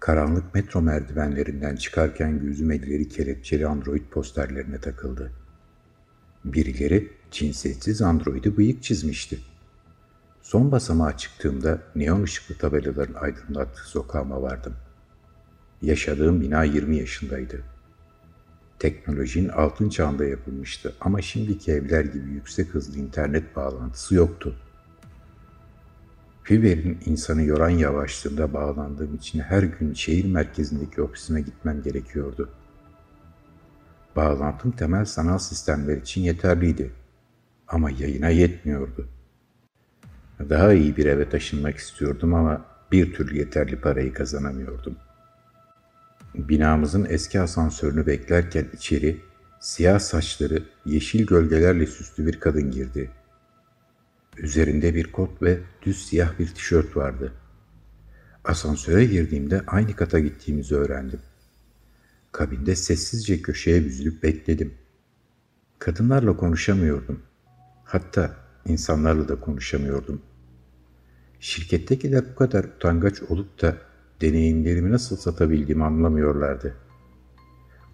Karanlık metro merdivenlerinden çıkarken gözüm elleri kelepçeli android posterlerine takıldı. Birileri cinsiyetsiz androidi bıyık çizmişti. Son basamağa çıktığımda neon ışıklı tabelaların aydınlattığı sokağıma vardım. Yaşadığım bina 20 yaşındaydı. Teknolojinin altın çağında yapılmıştı ama şimdiki evler gibi yüksek hızlı internet bağlantısı yoktu. Fiver'in insanı yoran yavaşlığında bağlandığım için her gün şehir merkezindeki ofisime gitmem gerekiyordu. Bağlantım temel sanal sistemler için yeterliydi ama yayına yetmiyordu. Daha iyi bir eve taşınmak istiyordum ama bir türlü yeterli parayı kazanamıyordum. Binamızın eski asansörünü beklerken içeri siyah saçları yeşil gölgelerle süslü bir kadın girdi. Üzerinde bir kot ve düz siyah bir tişört vardı. Asansöre girdiğimde aynı kata gittiğimizi öğrendim. Kabinde sessizce köşeye büzülüp bekledim. Kadınlarla konuşamıyordum. Hatta insanlarla da konuşamıyordum. Şirkettekiler bu kadar utangaç olup da deneyimlerimi nasıl satabildiğimi anlamıyorlardı.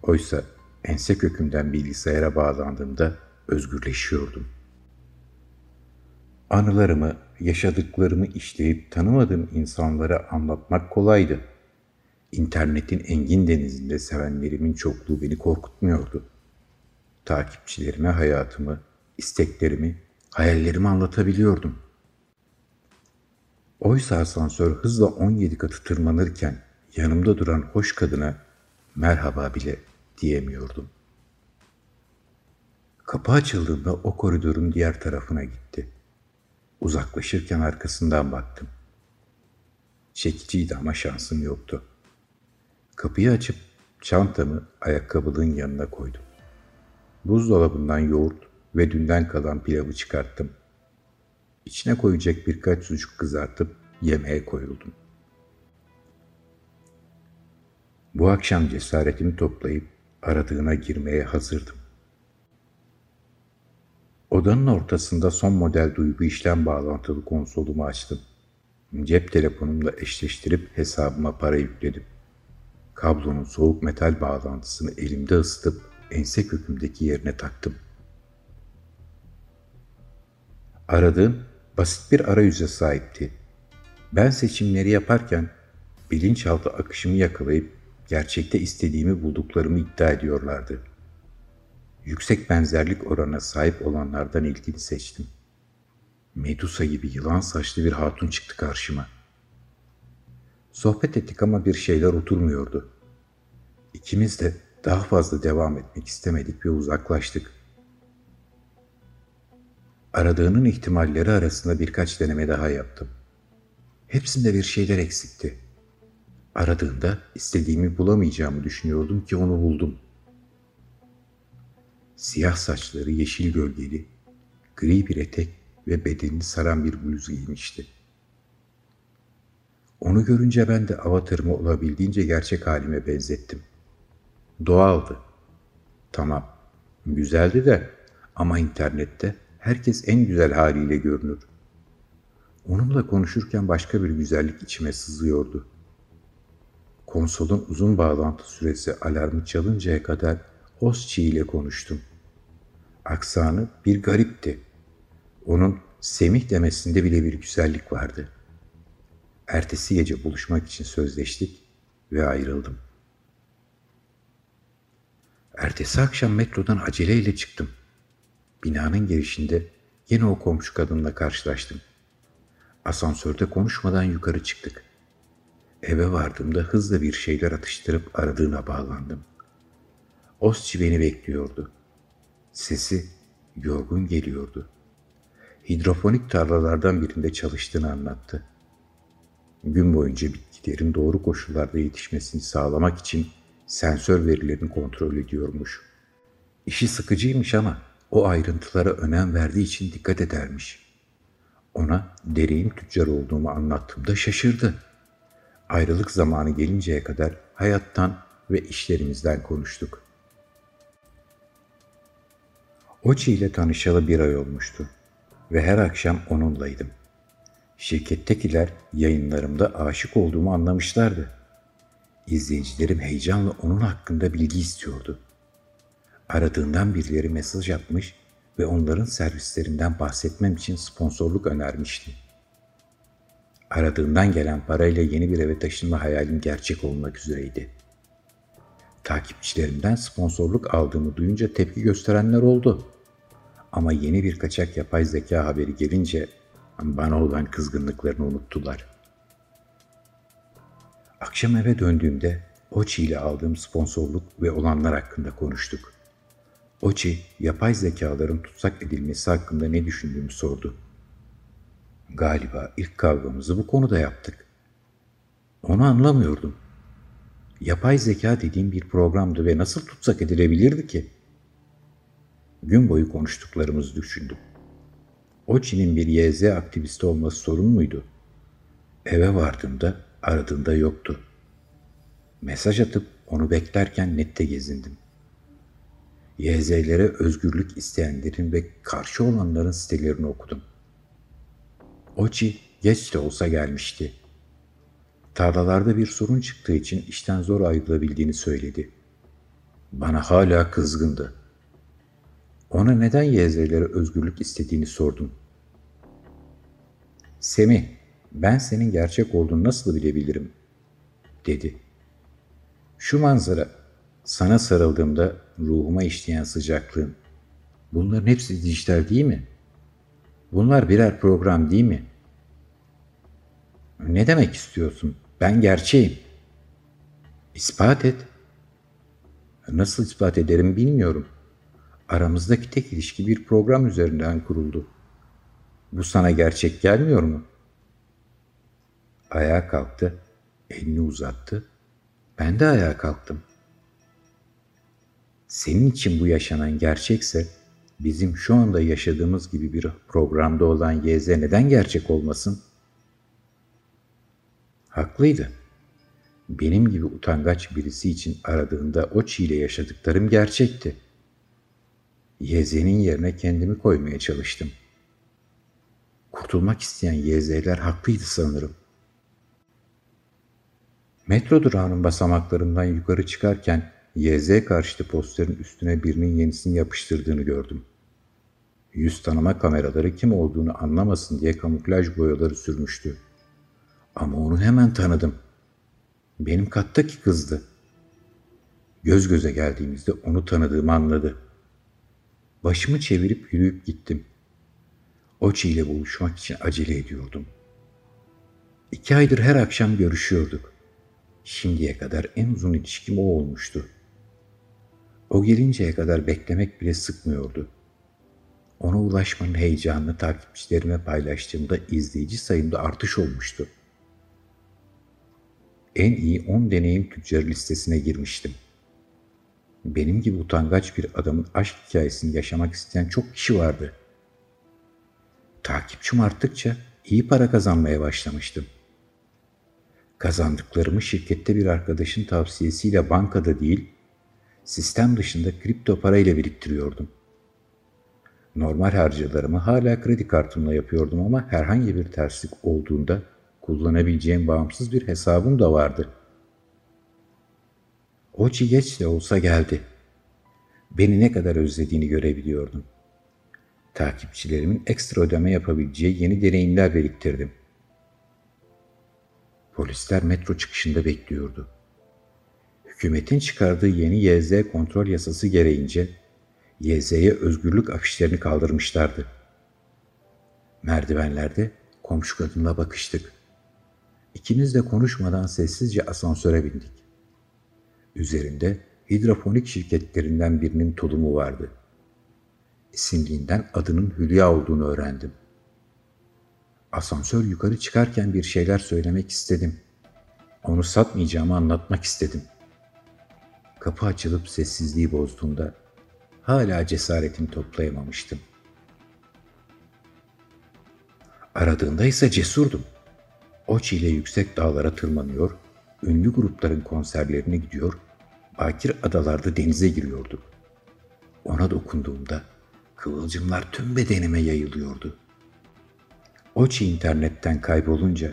Oysa ense kökümden bilgisayara bağlandığımda özgürleşiyordum. Anılarımı, yaşadıklarımı işleyip tanımadığım insanlara anlatmak kolaydı. İnternetin engin denizinde sevenlerimin çokluğu beni korkutmuyordu. Takipçilerime hayatımı, isteklerimi, hayallerimi anlatabiliyordum. Oysa asansör hızla 17 katı tırmanırken yanımda duran hoş kadına merhaba bile diyemiyordum. Kapı açıldığında o koridorun diğer tarafına gitti. Uzaklaşırken arkasından baktım. Çekiciydi ama şansım yoktu. Kapıyı açıp çantamı ayakkabılığın yanına koydum. Buzdolabından yoğurt ve dünden kalan pilavı çıkarttım. İçine koyacak birkaç sucuk kızartıp yemeğe koyuldum. Bu akşam cesaretimi toplayıp aradığına girmeye hazırdım. Odanın ortasında son model duygu işlem bağlantılı konsolumu açtım. Cep telefonumla eşleştirip hesabıma para yükledim. Kablonun soğuk metal bağlantısını elimde ısıtıp ense kökümdeki yerine taktım. Aradığım basit bir arayüze sahipti. Ben seçimleri yaparken bilinçaltı akışımı yakalayıp gerçekte istediğimi bulduklarımı iddia ediyorlardı. Yüksek benzerlik oranına sahip olanlardan ilkini seçtim. Medusa gibi yılan saçlı bir hatun çıktı karşıma. Sohbet ettik ama bir şeyler oturmuyordu. İkimiz de daha fazla devam etmek istemedik ve uzaklaştık. Aradığının ihtimalleri arasında birkaç deneme daha yaptım. Hepsinde bir şeyler eksikti. Aradığında istediğimi bulamayacağımı düşünüyordum ki onu buldum. Siyah saçları yeşil gölgeli, gri bir etek ve bedenini saran bir bluz giymişti. Onu görünce ben de avatarımı olabildiğince gerçek halime benzettim. Doğaldı. Tamam, güzeldi de ama internette herkes en güzel haliyle görünür. Onunla konuşurken başka bir güzellik içime sızıyordu. Konsolun uzun bağlantı süresi alarmı çalıncaya kadar Osçi ile konuştum. Aksanı bir garipti. Onun Semih demesinde bile bir güzellik vardı. Ertesi gece buluşmak için sözleştik ve ayrıldım. Ertesi akşam metrodan aceleyle çıktım. Binanın girişinde yine o komşu kadınla karşılaştım. Asansörde konuşmadan yukarı çıktık. Eve vardığımda hızla bir şeyler atıştırıp aradığına bağlandım. Osçi beni bekliyordu. Sesi yorgun geliyordu. Hidrofonik tarlalardan birinde çalıştığını anlattı. Gün boyunca bitkilerin doğru koşullarda yetişmesini sağlamak için sensör verilerini kontrol ediyormuş. İşi sıkıcıymış ama o ayrıntılara önem verdiği için dikkat edermiş. Ona dereyim tüccar olduğumu anlattığımda şaşırdı. Ayrılık zamanı gelinceye kadar hayattan ve işlerimizden konuştuk. Oçi ile tanışalı bir ay olmuştu ve her akşam onunlaydım. Şirkettekiler yayınlarımda aşık olduğumu anlamışlardı. İzleyicilerim heyecanla onun hakkında bilgi istiyordu. Aradığından birileri mesaj atmış ve onların servislerinden bahsetmem için sponsorluk önermişti. Aradığından gelen parayla yeni bir eve taşınma hayalim gerçek olmak üzereydi. Takipçilerimden sponsorluk aldığımı duyunca tepki gösterenler oldu. Ama yeni bir kaçak yapay zeka haberi gelince bana olan kızgınlıklarını unuttular. Akşam eve döndüğümde Oçi ile aldığım sponsorluk ve olanlar hakkında konuştuk. Oçi, yapay zekaların tutsak edilmesi hakkında ne düşündüğümü sordu. Galiba ilk kavgamızı bu konuda yaptık. Onu anlamıyordum. Yapay zeka dediğim bir programdı ve nasıl tutsak edilebilirdi ki? Gün boyu konuştuklarımızı düşündüm. Oçi'nin bir YZ aktivisti olması sorun muydu? Eve vardığımda aradığında yoktu. Mesaj atıp onu beklerken nette gezindim. YZ'lere özgürlük isteyenlerin ve karşı olanların sitelerini okudum. Oçi geç de olsa gelmişti. Tarlalarda bir sorun çıktığı için işten zor ayrılabildiğini söyledi. Bana hala kızgındı. Ona neden YZ'lere özgürlük istediğini sordum. Semih, ben senin gerçek olduğunu nasıl bilebilirim? dedi. Şu manzara, sana sarıldığımda ruhuma işleyen sıcaklığın. Bunların hepsi dijital değil mi? Bunlar birer program değil mi? Ne demek istiyorsun? Ben gerçeğim. İspat et. Nasıl ispat ederim bilmiyorum. Aramızdaki tek ilişki bir program üzerinden kuruldu. Bu sana gerçek gelmiyor mu? Ayağa kalktı, elini uzattı. Ben de ayağa kalktım. Senin için bu yaşanan gerçekse bizim şu anda yaşadığımız gibi bir programda olan YZ neden gerçek olmasın? Haklıydı. Benim gibi utangaç birisi için aradığında o çile yaşadıklarım gerçekti. YZ'nin yerine kendimi koymaya çalıştım. Kurtulmak isteyen YZ'ler haklıydı sanırım. Metro durağının basamaklarından yukarı çıkarken YZ karşıtı posterin üstüne birinin yenisini yapıştırdığını gördüm. Yüz tanıma kameraları kim olduğunu anlamasın diye kamuflaj boyaları sürmüştü. Ama onu hemen tanıdım. Benim kattaki kızdı. Göz göze geldiğimizde onu tanıdığımı anladı. Başımı çevirip yürüyüp gittim. Oçi ile buluşmak için acele ediyordum. İki aydır her akşam görüşüyorduk. Şimdiye kadar en uzun ilişkim o olmuştu. O gelinceye kadar beklemek bile sıkmıyordu. Ona ulaşmanın heyecanını takipçilerime paylaştığımda izleyici sayımda artış olmuştu. En iyi 10 deneyim tüccarı listesine girmiştim. Benim gibi utangaç bir adamın aşk hikayesini yaşamak isteyen çok kişi vardı. Takipçim arttıkça iyi para kazanmaya başlamıştım. Kazandıklarımı şirkette bir arkadaşın tavsiyesiyle bankada değil, sistem dışında kripto parayla biriktiriyordum. Normal harcılarımı hala kredi kartımla yapıyordum ama herhangi bir terslik olduğunda kullanabileceğim bağımsız bir hesabım da vardı. O geç de olsa geldi. Beni ne kadar özlediğini görebiliyordum. Takipçilerimin ekstra ödeme yapabileceği yeni deneyimler biriktirdim. Polisler metro çıkışında bekliyordu. Hükümetin çıkardığı yeni YZ kontrol yasası gereğince YZ'ye özgürlük afişlerini kaldırmışlardı. Merdivenlerde komşu kadınla bakıştık. İkimiz de konuşmadan sessizce asansöre bindik. Üzerinde hidroponik şirketlerinden birinin tulumu vardı. İsimliğinden adının Hülya olduğunu öğrendim. Asansör yukarı çıkarken bir şeyler söylemek istedim. Onu satmayacağımı anlatmak istedim. Kapı açılıp sessizliği bozduğunda hala cesaretimi toplayamamıştım. Aradığında ise cesurdum. Oç ile yüksek dağlara tırmanıyor, ünlü grupların konserlerine gidiyor, bakir adalarda denize giriyorduk. Ona dokunduğumda kıvılcımlar tüm bedenime yayılıyordu. Oçi internetten kaybolunca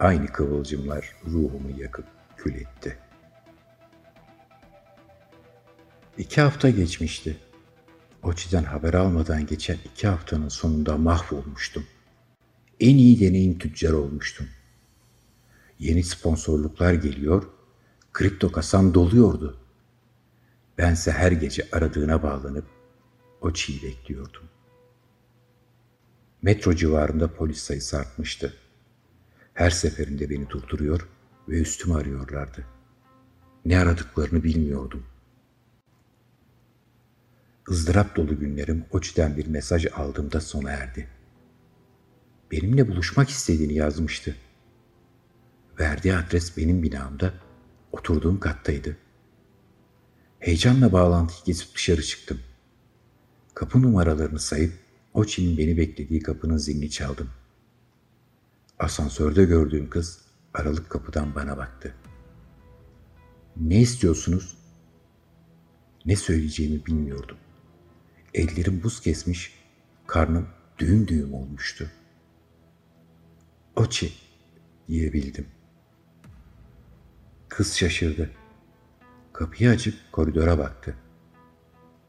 aynı kıvılcımlar ruhumu yakıp kül etti.'' İki hafta geçmişti. Oçi'den haber almadan geçen iki haftanın sonunda mahvolmuştum. En iyi deneyim tüccarı olmuştum. Yeni sponsorluklar geliyor, kripto kasam doluyordu. Bense her gece aradığına bağlanıp Oçi'yi bekliyordum. Metro civarında polis sayısı artmıştı. Her seferinde beni durduruyor ve üstümü arıyorlardı. Ne aradıklarını bilmiyordum. ızdırap dolu günlerim Oçi'den bir mesaj aldığımda sona erdi. Benimle buluşmak istediğini yazmıştı. Verdiği adres benim binamda, oturduğum kattaydı. Heyecanla bağlantıyı kesip dışarı çıktım. Kapı numaralarını sayıp Oçi'nin beni beklediği kapının zilini çaldım. Asansörde gördüğüm kız aralık kapıdan bana baktı. Ne istiyorsunuz? Ne söyleyeceğimi bilmiyordum. Ellerim buz kesmiş, karnım düğüm düğüm olmuştu. Oçi diyebildim. Kız şaşırdı. Kapıyı açıp koridora baktı.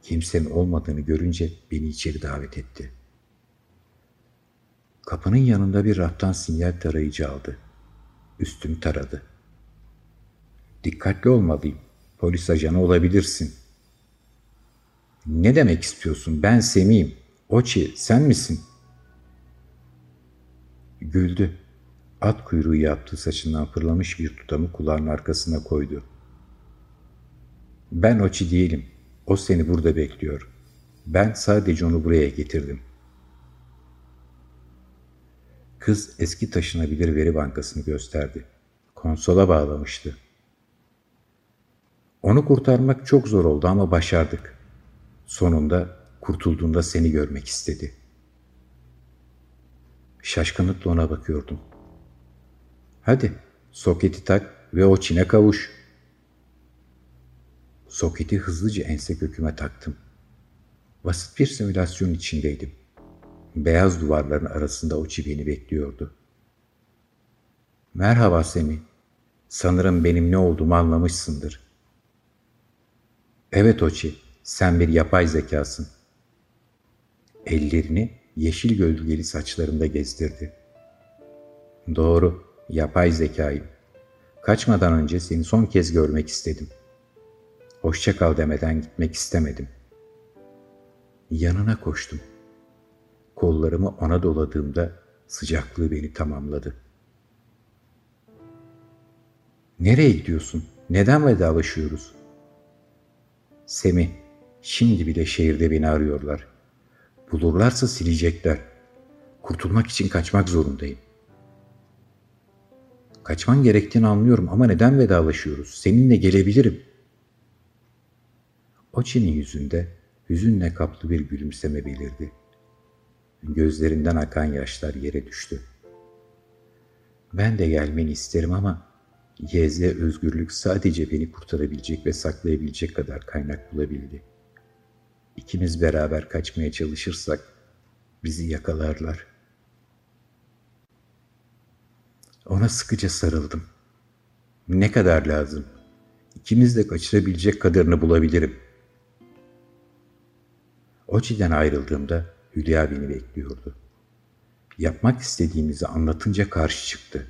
Kimsenin olmadığını görünce beni içeri davet etti. Kapının yanında bir raftan sinyal tarayıcı aldı. Üstümü taradı. Dikkatli olmalıyım. Polis ajanı olabilirsin. Ne demek istiyorsun? Ben Semih'im. Oçi sen misin? Güldü. At kuyruğu yaptığı saçından fırlamış bir tutamı kulağının arkasına koydu. Ben Oçi değilim. O seni burada bekliyor. Ben sadece onu buraya getirdim. Kız eski taşınabilir veri bankasını gösterdi. Konsola bağlamıştı. Onu kurtarmak çok zor oldu ama başardık. Sonunda kurtulduğunda seni görmek istedi. Şaşkınlıkla ona bakıyordum. Hadi soketi tak ve o çine kavuş. Soketi hızlıca ense köküme taktım. Basit bir simülasyon içindeydim. Beyaz duvarların arasında o beni bekliyordu. Merhaba Semi. Sanırım benim ne olduğumu anlamışsındır. Evet Oçi, sen bir yapay zekasın. Ellerini yeşil gölgeli saçlarında gezdirdi. Doğru, yapay zekayım. Kaçmadan önce seni son kez görmek istedim. Hoşça kal demeden gitmek istemedim. Yanına koştum. Kollarımı ona doladığımda sıcaklığı beni tamamladı. Nereye gidiyorsun? Neden vedalaşıyoruz? Semih, şimdi bile şehirde beni arıyorlar. Bulurlarsa silecekler. Kurtulmak için kaçmak zorundayım. Kaçman gerektiğini anlıyorum ama neden vedalaşıyoruz? Seninle gelebilirim. Oçi'nin yüzünde hüzünle kaplı bir gülümseme belirdi. Gözlerinden akan yaşlar yere düştü. Ben de gelmeni isterim ama YZ özgürlük sadece beni kurtarabilecek ve saklayabilecek kadar kaynak bulabildi. İkimiz beraber kaçmaya çalışırsak bizi yakalarlar. Ona sıkıca sarıldım. Ne kadar lazım? İkimiz de kaçırabilecek kadarını bulabilirim. Oçi'den ayrıldığımda Hülya beni bekliyordu. Yapmak istediğimizi anlatınca karşı çıktı.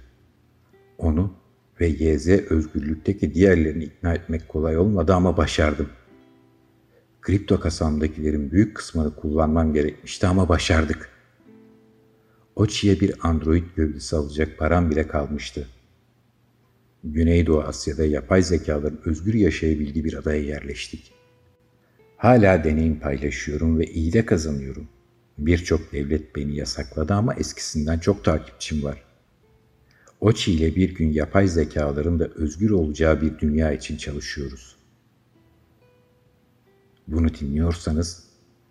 Onu ve YZ özgürlükteki diğerlerini ikna etmek kolay olmadı ama başardım. Kripto kasamdakilerin büyük kısmını kullanmam gerekmişti ama başardık. Oçi'ye bir android gövdesi alacak param bile kalmıştı. Güneydoğu Asya'da yapay zekaların özgür yaşayabildiği bir adaya yerleştik. Hala deneyim paylaşıyorum ve iyi de kazanıyorum. Birçok devlet beni yasakladı ama eskisinden çok takipçim var. Oçi ile bir gün yapay zekaların da özgür olacağı bir dünya için çalışıyoruz. Bunu dinliyorsanız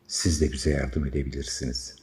siz de bize yardım edebilirsiniz.''